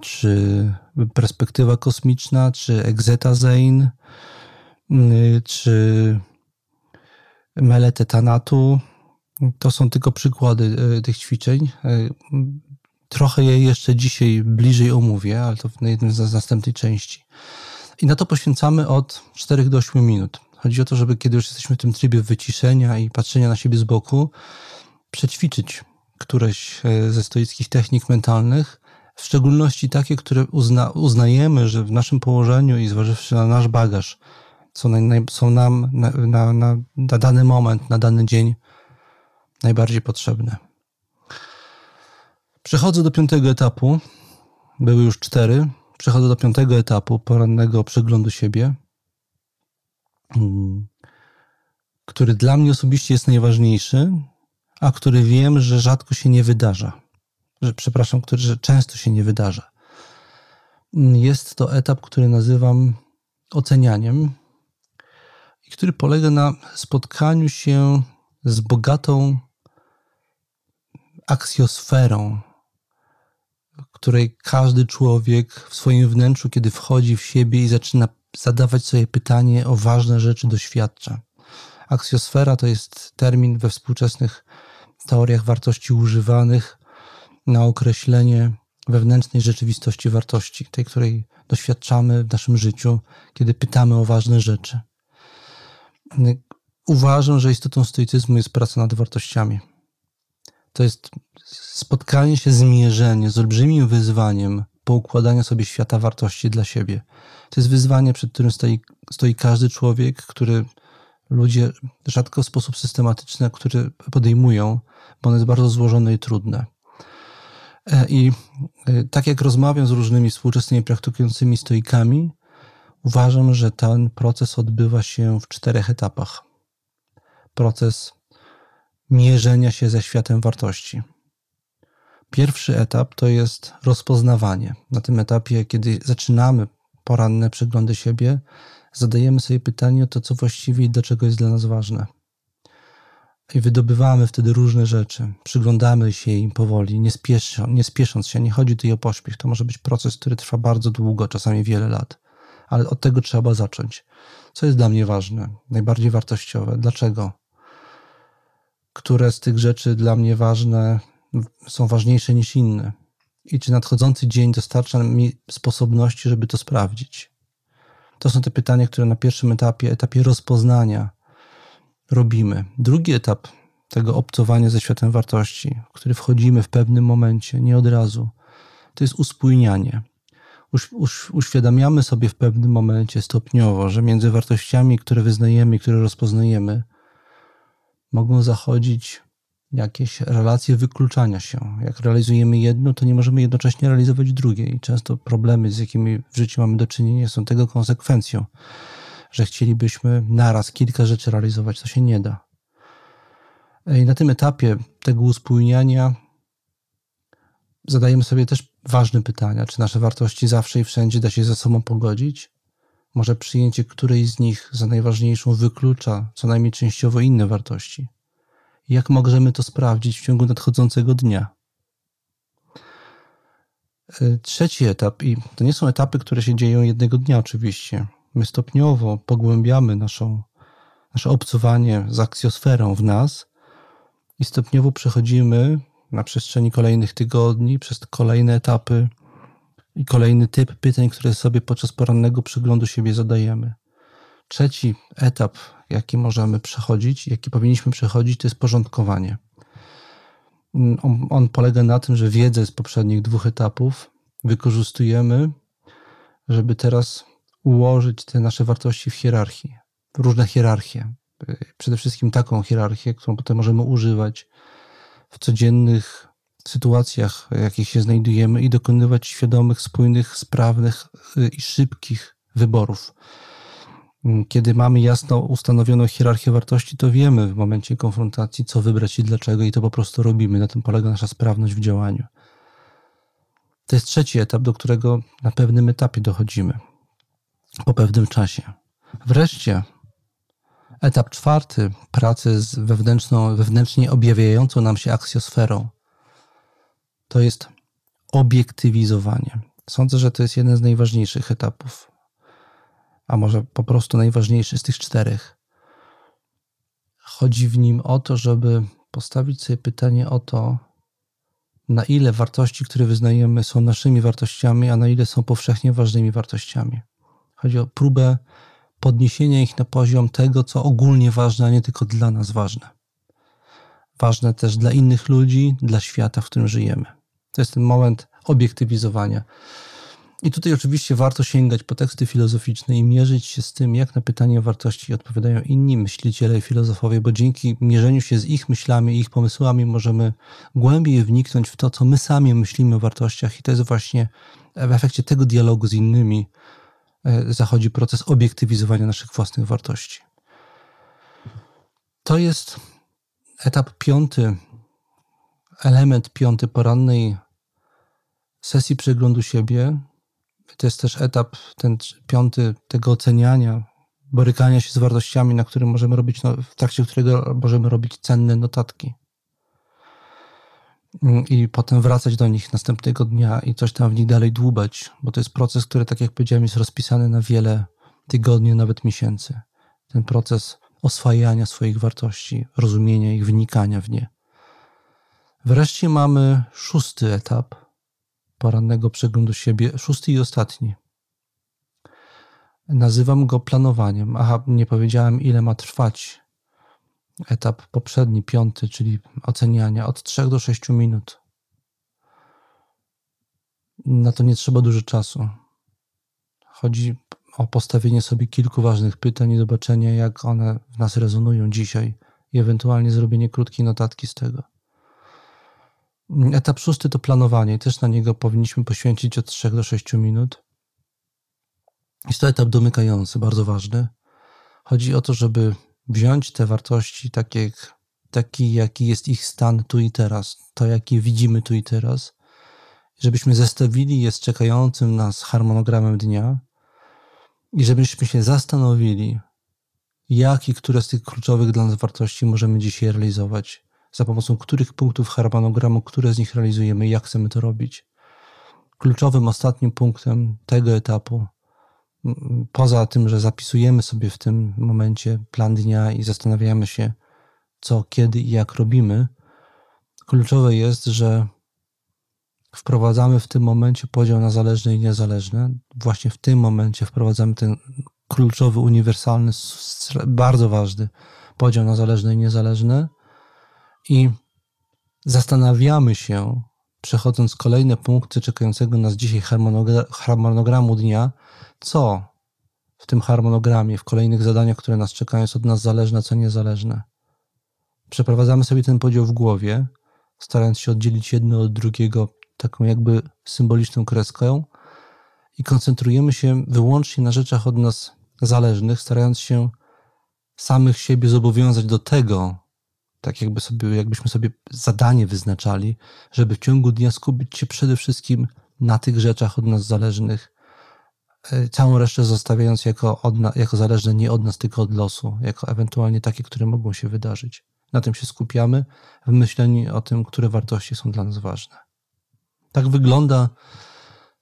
S1: czy Perspektywa Kosmiczna, czy Exeta Zein, czy Melete Tanatu. To są tylko przykłady e, tych ćwiczeń. Trochę je jeszcze dzisiaj bliżej omówię, ale to w jednym z następnej części. I na to poświęcamy od 4 do 8 minut. Chodzi o to, żeby kiedy już jesteśmy w tym trybie wyciszenia i patrzenia na siebie z boku, przećwiczyć któreś ze stoickich technik mentalnych, w szczególności takie, które uzna, uznajemy, że w naszym położeniu i zważywszy na nasz bagaż, są, naj, są nam na, na, na, na dany moment, na dany dzień najbardziej potrzebne. Przechodzę do piątego etapu. Były już cztery. Przechodzę do piątego etapu porannego przeglądu siebie, mm, który dla mnie osobiście jest najważniejszy, a który wiem, że rzadko się nie wydarza. Że, przepraszam, który że często się nie wydarza. Jest to etap, który nazywam ocenianiem i który polega na spotkaniu się z bogatą aksjosferą której każdy człowiek w swoim wnętrzu, kiedy wchodzi w siebie i zaczyna zadawać sobie pytanie o ważne rzeczy, doświadcza. Aksjosfera to jest termin we współczesnych teoriach wartości używanych na określenie wewnętrznej rzeczywistości wartości, tej, której doświadczamy w naszym życiu, kiedy pytamy o ważne rzeczy. Uważam, że istotą stoicyzmu jest praca nad wartościami. To jest spotkanie się, zmierzenie z olbrzymim wyzwaniem poukładania sobie świata wartości dla siebie. To jest wyzwanie, przed którym stoi, stoi każdy człowiek, który ludzie rzadko w sposób systematyczny, który podejmują, bo ono jest bardzo złożone i trudne. E, I e, tak jak rozmawiam z różnymi współczesnymi praktykującymi stoikami, uważam, że ten proces odbywa się w czterech etapach. Proces mierzenia się ze światem wartości. Pierwszy etap to jest rozpoznawanie. Na tym etapie, kiedy zaczynamy poranne przeglądy siebie, zadajemy sobie pytanie o to, co właściwie i dlaczego jest dla nas ważne. I wydobywamy wtedy różne rzeczy, przyglądamy się im powoli, nie, spiesząc, nie spiesząc się. Nie chodzi tutaj o pośpiech. To może być proces, który trwa bardzo długo, czasami wiele lat, ale od tego trzeba zacząć. Co jest dla mnie ważne, najbardziej wartościowe? Dlaczego? Które z tych rzeczy dla mnie ważne są ważniejsze niż inne. I czy nadchodzący dzień dostarcza mi sposobności, żeby to sprawdzić? To są te pytania, które na pierwszym etapie, etapie rozpoznania robimy. Drugi etap tego obcowania ze światem wartości, w który wchodzimy w pewnym momencie, nie od razu, to jest uspójnianie. Uś, uś, uświadamiamy sobie w pewnym momencie stopniowo, że między wartościami, które wyznajemy które rozpoznajemy, mogą zachodzić jakieś relacje wykluczania się. Jak realizujemy jedno, to nie możemy jednocześnie realizować drugiej. Często problemy, z jakimi w życiu mamy do czynienia, są tego konsekwencją, że chcielibyśmy naraz kilka rzeczy realizować. To się nie da. I na tym etapie tego uspójniania zadajemy sobie też ważne pytania, czy nasze wartości zawsze i wszędzie da się ze sobą pogodzić? Może przyjęcie którejś z nich za najważniejszą wyklucza co najmniej częściowo inne wartości? Jak możemy to sprawdzić w ciągu nadchodzącego dnia? Trzeci etap, i to nie są etapy, które się dzieją jednego dnia, oczywiście. My stopniowo pogłębiamy naszą, nasze obcowanie z akcjosferą w nas i stopniowo przechodzimy na przestrzeni kolejnych tygodni, przez kolejne etapy i kolejny typ pytań, które sobie podczas porannego przeglądu siebie zadajemy. Trzeci etap, jaki możemy przechodzić, jaki powinniśmy przechodzić, to jest porządkowanie. On, on polega na tym, że wiedzę z poprzednich dwóch etapów wykorzystujemy, żeby teraz ułożyć te nasze wartości w hierarchii, w różne hierarchie. Przede wszystkim taką hierarchię, którą potem możemy używać w codziennych sytuacjach, w jakich się znajdujemy i dokonywać świadomych, spójnych, sprawnych y, i szybkich wyborów. Kiedy mamy jasno ustanowioną hierarchię wartości, to wiemy w momencie konfrontacji, co wybrać i dlaczego, i to po prostu robimy. Na tym polega nasza sprawność w działaniu. To jest trzeci etap, do którego na pewnym etapie dochodzimy po pewnym czasie. Wreszcie etap czwarty pracy z wewnętrzną, wewnętrznie objawiającą nam się aksjosferą to jest obiektywizowanie. Sądzę, że to jest jeden z najważniejszych etapów, a może po prostu najważniejszy z tych czterech. Chodzi w nim o to, żeby postawić sobie pytanie o to, na ile wartości, które wyznajemy, są naszymi wartościami, a na ile są powszechnie ważnymi wartościami. Chodzi o próbę podniesienia ich na poziom tego, co ogólnie ważne, a nie tylko dla nas ważne. Ważne też dla innych ludzi, dla świata, w którym żyjemy. To jest ten moment obiektywizowania. I tutaj oczywiście warto sięgać po teksty filozoficzne i mierzyć się z tym, jak na pytanie o wartości odpowiadają inni myśliciele i filozofowie, bo dzięki mierzeniu się z ich myślami i ich pomysłami możemy głębiej wniknąć w to, co my sami myślimy o wartościach, i to jest właśnie w efekcie tego dialogu z innymi zachodzi proces obiektywizowania naszych własnych wartości. To jest etap piąty, element piąty porannej sesji przeglądu siebie, to jest też etap, ten piąty, tego oceniania, borykania się z wartościami, na którym możemy robić, no, w trakcie którego możemy robić cenne notatki. I potem wracać do nich następnego dnia i coś tam w nich dalej dłubać, bo to jest proces, który, tak jak powiedziałem, jest rozpisany na wiele tygodni, nawet miesięcy. Ten proces oswajania swoich wartości, rozumienia ich, wnikania w nie. Wreszcie mamy szósty etap, porannego przeglądu siebie, szósty i ostatni. Nazywam go planowaniem. Aha, nie powiedziałem, ile ma trwać etap poprzedni, piąty, czyli oceniania, od 3 do 6 minut. Na to nie trzeba dużo czasu. Chodzi o postawienie sobie kilku ważnych pytań i zobaczenie, jak one w nas rezonują dzisiaj, i ewentualnie zrobienie krótkiej notatki z tego. Etap szósty to planowanie. Też na niego powinniśmy poświęcić od 3 do 6 minut. Jest to etap domykający, bardzo ważny. Chodzi o to, żeby wziąć te wartości takie, taki, jaki jest ich stan tu i teraz, to jaki widzimy tu i teraz, żebyśmy zestawili je z czekającym nas harmonogramem dnia i żebyśmy się zastanowili, jak i które z tych kluczowych dla nas wartości możemy dzisiaj realizować za pomocą których punktów harmonogramu, które z nich realizujemy jak chcemy to robić. Kluczowym ostatnim punktem tego etapu, poza tym, że zapisujemy sobie w tym momencie plan dnia i zastanawiamy się, co, kiedy i jak robimy, kluczowe jest, że wprowadzamy w tym momencie podział na zależne i niezależne. Właśnie w tym momencie wprowadzamy ten kluczowy, uniwersalny, bardzo ważny podział na zależne i niezależne i zastanawiamy się, przechodząc kolejne punkty czekającego nas dzisiaj harmonogramu dnia, co w tym harmonogramie, w kolejnych zadaniach, które nas czekają, jest od nas zależne, co niezależne. Przeprowadzamy sobie ten podział w głowie, starając się oddzielić jedno od drugiego taką jakby symboliczną kreską i koncentrujemy się wyłącznie na rzeczach od nas zależnych, starając się samych siebie zobowiązać do tego, tak jakby sobie, jakbyśmy sobie zadanie wyznaczali, żeby w ciągu dnia skupić się przede wszystkim na tych rzeczach od nas zależnych, e, całą resztę zostawiając jako, odna, jako zależne nie od nas, tylko od losu, jako ewentualnie takie, które mogą się wydarzyć. Na tym się skupiamy w myśleniu o tym, które wartości są dla nas ważne. Tak wygląda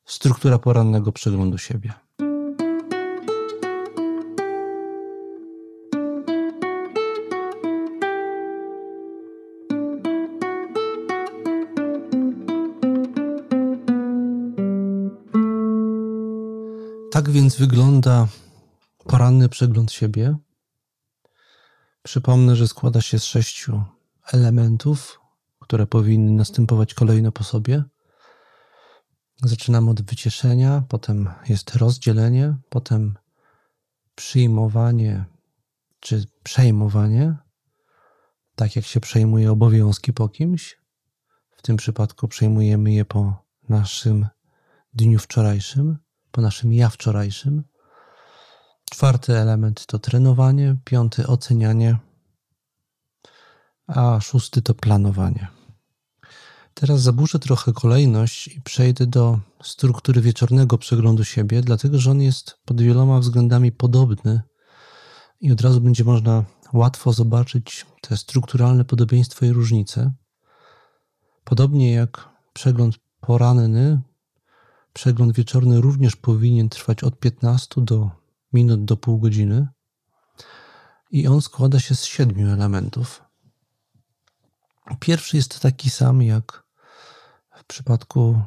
S1: struktura porannego przeglądu siebie. Tak więc wygląda poranny przegląd siebie. Przypomnę, że składa się z sześciu elementów, które powinny następować kolejno po sobie. Zaczynamy od wycieszenia, potem jest rozdzielenie, potem przyjmowanie czy przejmowanie, tak jak się przejmuje obowiązki po kimś. W tym przypadku przejmujemy je po naszym dniu wczorajszym po naszym ja wczorajszym. Czwarty element to trenowanie, piąty ocenianie, a szósty to planowanie. Teraz zaburzę trochę kolejność i przejdę do struktury wieczornego przeglądu siebie, dlatego że on jest pod wieloma względami podobny i od razu będzie można łatwo zobaczyć te strukturalne podobieństwa i różnice. Podobnie jak przegląd poranny, Przegląd wieczorny również powinien trwać od 15 do minut do pół godziny i on składa się z siedmiu elementów. Pierwszy jest taki sam jak w przypadku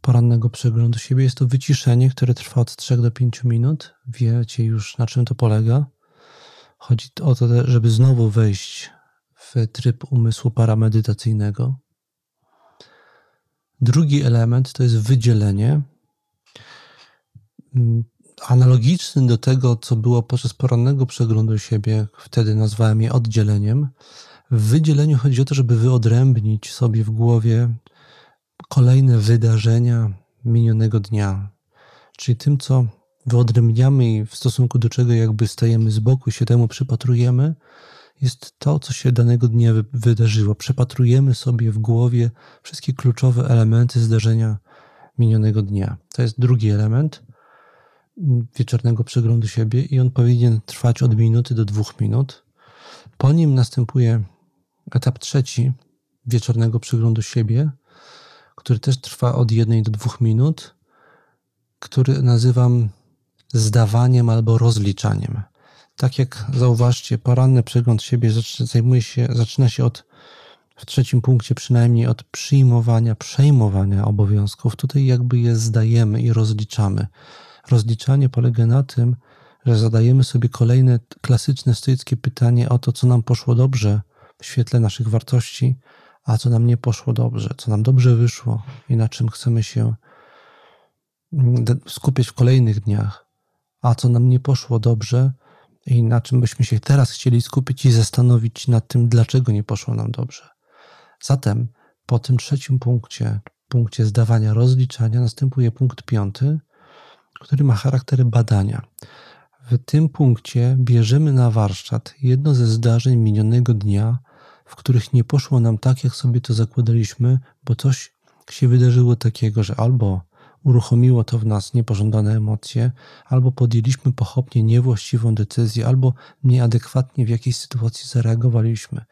S1: porannego przeglądu siebie. Jest to wyciszenie, które trwa od 3 do 5 minut. Wiecie już na czym to polega. Chodzi o to, żeby znowu wejść w tryb umysłu paramedytacyjnego. Drugi element to jest wydzielenie. Mm, analogiczny do tego, co było podczas porannego przeglądu siebie, wtedy nazwałem je oddzieleniem. W wydzieleniu chodzi o to, żeby wyodrębnić sobie w głowie kolejne wydarzenia minionego dnia. Czyli tym, co wyodrębniamy i w stosunku do czego jakby stajemy z boku się temu przypatrujemy, jest to, co się danego dnia wydarzyło. Przepatrujemy sobie w głowie wszystkie kluczowe elementy zdarzenia minionego dnia. To jest drugi element wieczornego przeglądu siebie i on powinien trwać od minuty do dwóch minut. Po nim następuje etap trzeci wieczornego przeglądu siebie, który też trwa od jednej do dwóch minut, który nazywam zdawaniem albo rozliczaniem. Tak jak zauważcie, poranny przegląd siebie zajmuje się, zaczyna się od, w trzecim punkcie przynajmniej od przyjmowania, przejmowania obowiązków. Tutaj jakby je zdajemy i rozliczamy. Rozliczanie polega na tym, że zadajemy sobie kolejne klasyczne stoickie pytanie o to, co nam poszło dobrze w świetle naszych wartości, a co nam nie poszło dobrze, co nam dobrze wyszło i na czym chcemy się mm, skupiać w kolejnych dniach, a co nam nie poszło dobrze, i na czym byśmy się teraz chcieli skupić i zastanowić nad tym, dlaczego nie poszło nam dobrze. Zatem po tym trzecim punkcie, punkcie zdawania rozliczania, następuje punkt piąty, który ma charakter badania. W tym punkcie bierzemy na warsztat jedno ze zdarzeń minionego dnia, w których nie poszło nam tak, jak sobie to zakładaliśmy, bo coś się wydarzyło takiego, że albo uruchomiło to w nas niepożądane emocje, albo podjęliśmy pochopnie niewłaściwą decyzję, albo nieadekwatnie w jakiejś sytuacji zareagowaliśmy.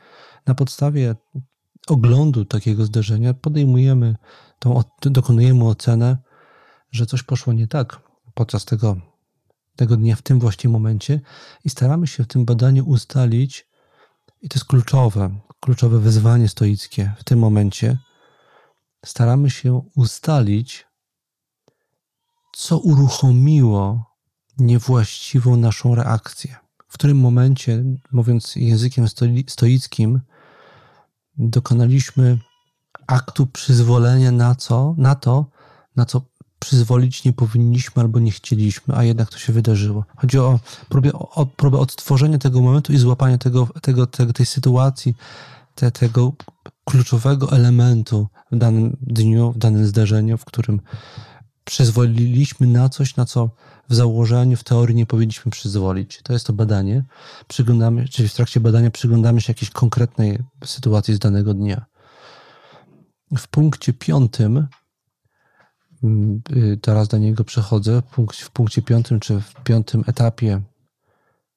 S1: Na podstawie oglądu takiego zdarzenia podejmujemy, tą, dokonujemy ocenę, że coś poszło nie tak podczas tego, tego dnia, w tym właśnie momencie i staramy się w tym badaniu ustalić, i to jest kluczowe, kluczowe wyzwanie stoickie w tym momencie, staramy się ustalić, co uruchomiło niewłaściwą naszą reakcję. W którym momencie, mówiąc językiem stoickim, dokonaliśmy aktu przyzwolenia na co, na to, na co przyzwolić nie powinniśmy albo nie chcieliśmy, a jednak to się wydarzyło. Chodzi o próbę, o próbę odtworzenia tego momentu i złapania tego, tego, tego tej sytuacji, te, tego kluczowego elementu w danym dniu, w danym zdarzeniu, w którym przyzwoliliśmy na coś, na co w założeniu, w teorii nie powinniśmy przyzwolić. To jest to badanie. Przyglądamy, czyli w trakcie badania przyglądamy się jakiejś konkretnej sytuacji z danego dnia. W punkcie piątym, mm, y, teraz do niego przechodzę, w punkcie piątym, czy w piątym etapie,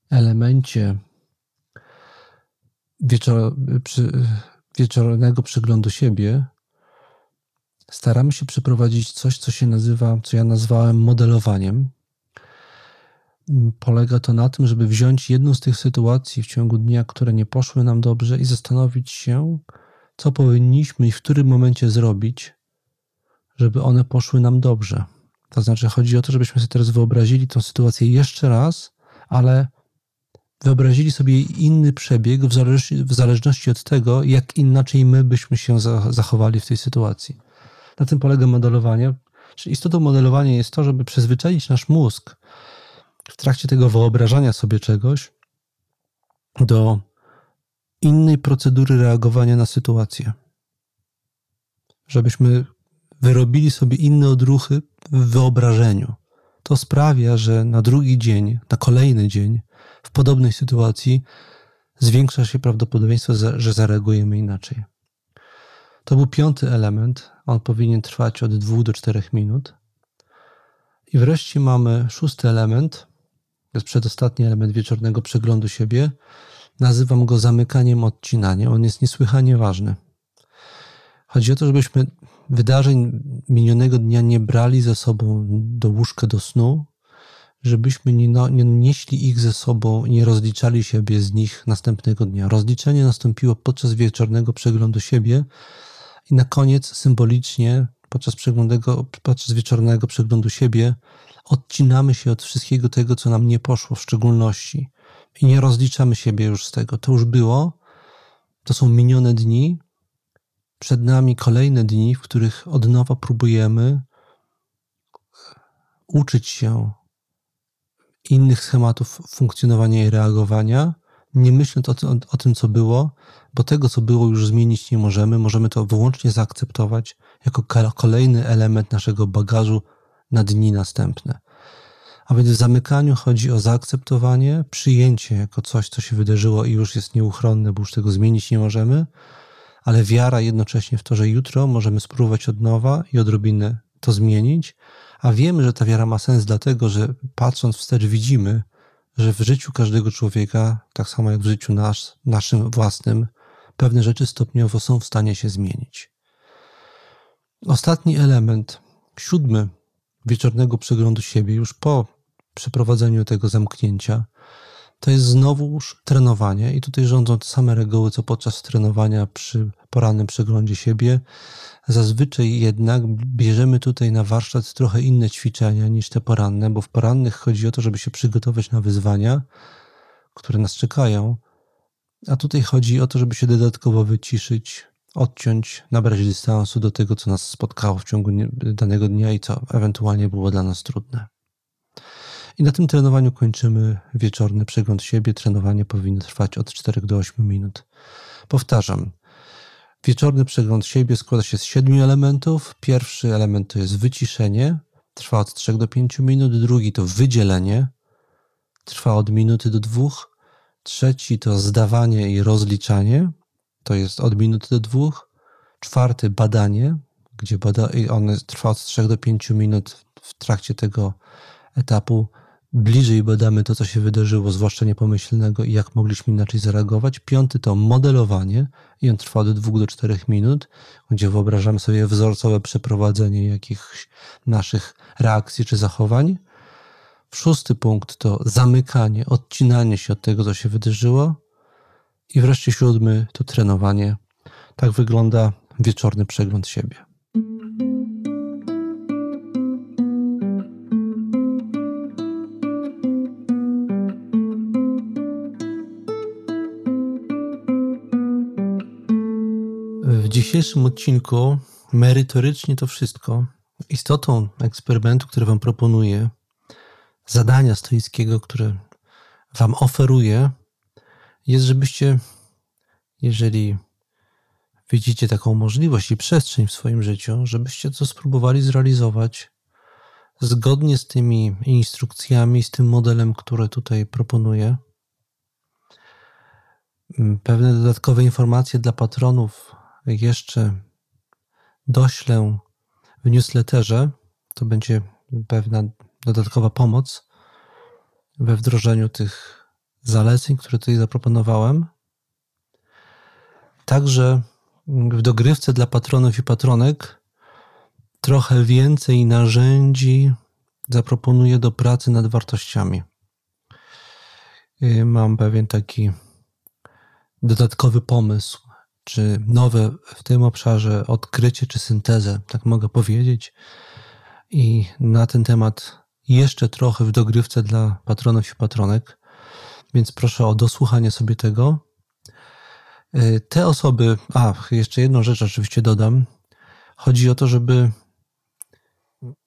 S1: elemencie wieczor, przy, wieczornego przeglądu siebie, staramy się przeprowadzić coś, co się nazywa, co ja nazwałem modelowaniem. Polega to na tym, żeby wziąć jedną z tych sytuacji w ciągu dnia, które nie poszły nam dobrze, i zastanowić się, co powinniśmy i w którym momencie zrobić, żeby one poszły nam dobrze. To znaczy, chodzi o to, żebyśmy sobie teraz wyobrazili tę sytuację jeszcze raz, ale wyobrazili sobie inny przebieg w, zależności, w zależności od tego, jak inaczej my byśmy się zachowali w tej sytuacji. Na tym polega modelowanie. Czyli istotą modelowania jest to, żeby przyzwyczaić nasz mózg w trakcie tego wyobrażania sobie czegoś do innej procedury reagowania na sytuację. Żebyśmy wyrobili sobie inne odruchy w wyobrażeniu. To sprawia, że na drugi dzień, na kolejny dzień, w podobnej sytuacji zwiększa się prawdopodobieństwo, że zareagujemy inaczej. To był piąty element. On powinien trwać od 2 do 4 minut. I wreszcie mamy szósty element. To jest przedostatni element wieczornego przeglądu siebie. Nazywam go zamykaniem odcinania. On jest niesłychanie ważny. Chodzi o to, żebyśmy wydarzeń minionego dnia nie brali ze sobą do łóżka do snu, żebyśmy nie, no, nie nieśli ich ze sobą, nie rozliczali siebie z nich następnego dnia. Rozliczenie nastąpiło podczas wieczornego przeglądu siebie, i na koniec symbolicznie podczas, podczas wieczornego przeglądu siebie odcinamy się od wszystkiego tego, co nam nie poszło w szczególności. I nie rozliczamy siebie już z tego. To już było, to są minione dni, przed nami kolejne dni, w których od nowa próbujemy uczyć się innych schematów funkcjonowania i reagowania, nie myśląc o, o, o tym, co było, bo tego, co było, już zmienić nie możemy. Możemy to wyłącznie zaakceptować jako kolejny element naszego bagażu na dni następne. A więc w zamykaniu chodzi o zaakceptowanie, przyjęcie jako coś, co się wydarzyło i już jest nieuchronne, bo już tego zmienić nie możemy, ale wiara jednocześnie w to, że jutro możemy spróbować od nowa i odrobinę to zmienić, a wiemy, że ta wiara ma sens, dlatego że patrząc wstecz widzimy, że w życiu każdego człowieka, tak samo jak w życiu nas, naszym własnym, pewne rzeczy stopniowo są w stanie się zmienić. Ostatni element, siódmy wieczornego przeglądu siebie, już po przeprowadzeniu tego zamknięcia, to jest znowuż trenowanie i tutaj rządzą te same reguły, co podczas trenowania przy porannym przeglądzie siebie. Zazwyczaj jednak bierzemy tutaj na warsztat trochę inne ćwiczenia niż te poranne, bo w porannych chodzi o to, żeby się przygotować na wyzwania, które nas czekają, a tutaj chodzi o to, żeby się dodatkowo wyciszyć, odciąć, nabrać dystansu do tego, co nas spotkało w ciągu danego dnia i co ewentualnie było dla nas trudne. I na tym trenowaniu kończymy wieczorny przegląd siebie. Trenowanie powinno trwać od 4 do 8 minut. Powtarzam. Wieczorny przegląd siebie składa się z siedmiu elementów. Pierwszy element to jest wyciszenie, trwa od 3 do 5 minut. Drugi to wydzielenie, trwa od minuty do dwóch. Trzeci to zdawanie i rozliczanie, to jest od minuty do dwóch. Czwarty badanie, gdzie bada, on trwa od 3 do 5 minut. W trakcie tego etapu bliżej badamy to, co się wydarzyło, zwłaszcza niepomyślnego i jak mogliśmy inaczej zareagować. Piąty to modelowanie i on trwa od 2 do 4 minut, gdzie wyobrażamy sobie wzorcowe przeprowadzenie jakichś naszych reakcji czy zachowań. Szósty punkt to zamykanie, odcinanie się od tego, co się wydarzyło. I wreszcie siódmy to trenowanie. Tak wygląda wieczorny przegląd siebie. Dzisiejszym odcinku merytorycznie to wszystko. Istotą eksperymentu, który Wam proponuję, zadania stoickiego, które Wam oferuję, jest, żebyście, jeżeli widzicie taką możliwość i przestrzeń w swoim życiu, żebyście to spróbowali zrealizować zgodnie z tymi instrukcjami, z tym modelem, który tutaj proponuję. Mm, pewne dodatkowe informacje dla patronów jeszcze doślę w newsletterze. To będzie pewna dodatkowa pomoc we wdrożeniu tych zaleceń, które tutaj zaproponowałem. Także w dogrywce dla patronów i patronek trochę więcej narzędzi zaproponuję do pracy nad wartościami. Y, mam pewien taki dodatkowy pomysł, czy nowe w tym obszarze odkrycie, czy syntezę, tak mogę powiedzieć. I na ten temat jeszcze trochę w dogrywce dla patronów i patronek, więc proszę o dosłuchanie sobie tego. Y, te osoby, a jeszcze jedną rzecz oczywiście dodam. Chodzi o to, żeby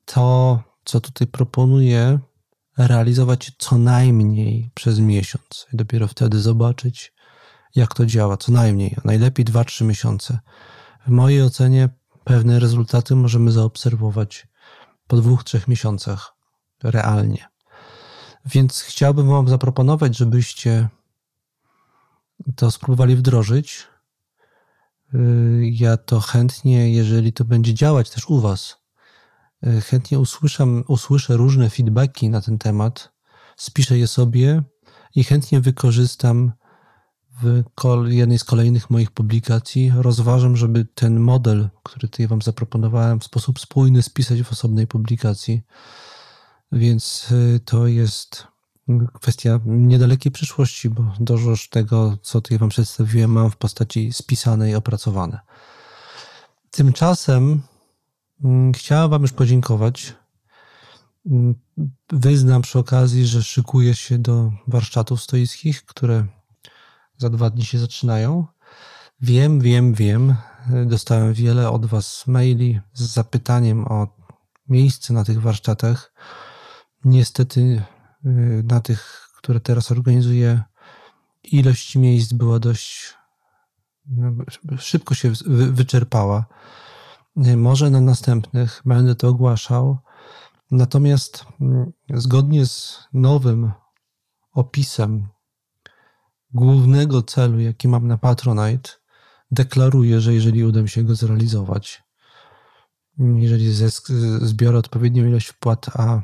S1: to, co tutaj proponuję, realizować co najmniej przez miesiąc. I dopiero wtedy zobaczyć, jak to działa. Co najmniej, a najlepiej 2-3 miesiące. W mojej ocenie pewne rezultaty możemy zaobserwować po dwóch, trzech miesiącach realnie. Więc chciałbym Wam zaproponować, żebyście to spróbowali wdrożyć. Ja to chętnie, jeżeli to będzie działać też u Was, chętnie usłyszę różne feedbacki na ten temat, spiszę je sobie i chętnie wykorzystam w jednej z kolejnych moich publikacji. Rozważam, żeby ten model, który tutaj Wam zaproponowałem, w sposób spójny spisać w osobnej publikacji. Więc y, to jest kwestia niedalekiej przyszłości, bo dużo tego, co tutaj Wam przedstawiłem, mam w postaci spisane i opracowane. Tymczasem mm, chciałem Wam już podziękować. Mm, wyznam przy okazji, że szykuję się do warsztatów stoickich, które za dwa dni się zaczynają. Wiem, wiem, wiem. Dostałem wiele od Was maili z zapytaniem o miejsce na tych warsztatach. Niestety Y, na tych, które teraz organizuję, ilość miejsc była dość no, szybko się wyczerpała. Y, może na następnych będę to ogłaszał. Natomiast mm, zgodnie z nowym opisem głównego celu, jaki mam na Patronite, deklaruję, że jeżeli uda mi się go zrealizować, jeżeli zbiorę odpowiednią ilość wpłat, a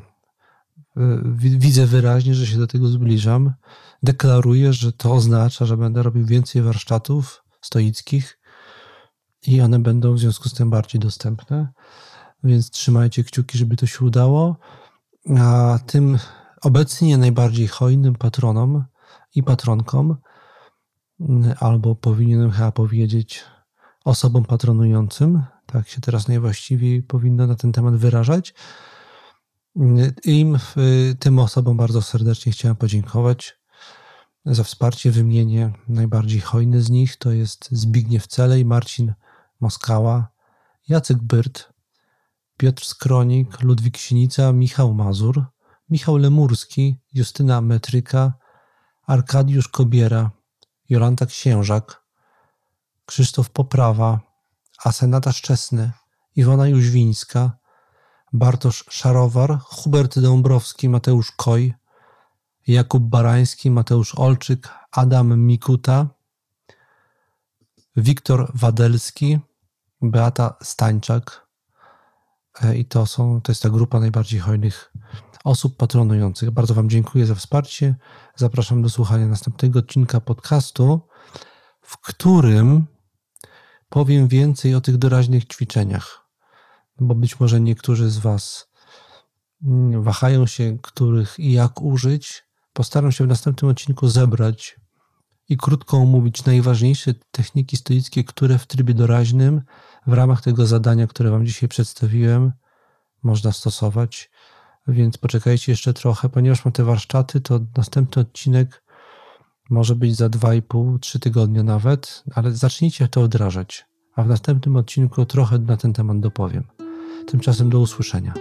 S1: widzę wyraźnie, że się do tego zbliżam. Deklaruję, że to oznacza, że będę robił więcej warsztatów stoickich i one będą w związku z tym bardziej dostępne. Więc trzymajcie kciuki, żeby to się udało. A tym obecnie najbardziej hojnym patronom i patronkom, albo powinienem chyba powiedzieć osobom patronującym, tak się teraz najwłaściwiej powinno na ten temat wyrażać, im, tym osobom bardzo serdecznie chciałem podziękować za wsparcie. Wymienię najbardziej hojny z nich. To jest Zbigniew Celej, Marcin Moskała, Jacek Byrt, Piotr Skronik, Ludwik Sinica, Michał Mazur, Michał Lemurski, Justyna Metryka, Arkadiusz Kobiera, Jolanta Księżak, Krzysztof Poprawa, Asenata Szczesny, Iwona Jóźwińska, Bartosz Szarowar, Hubert Dąbrowski, Mateusz Koj, Jakub Barański, Mateusz Olczyk, Adam Mikuta, Wiktor Wadelski, Beata Stańczak. E, I to są, to jest ta grupa najbardziej hojnych osób patronujących. Bardzo Wam dziękuję za wsparcie. Zapraszam do słuchania następnego odcinka podcastu, w którym powiem więcej o tych doraźnych ćwiczeniach bo być może niektórzy z Was mm, wahają się, których i jak użyć. Postaram się w następnym odcinku zebrać i krótko omówić najważniejsze techniki stoickie, które w trybie doraźnym w ramach tego zadania, które Wam dzisiaj przedstawiłem, można stosować. Więc poczekajcie jeszcze trochę, ponieważ mam te warsztaty, to następny odcinek może być za 2,5-3 tygodnie nawet, ale zacznijcie to wdrażać, a w następnym odcinku trochę na ten temat dopowiem. Tymczasem do usłyszenia.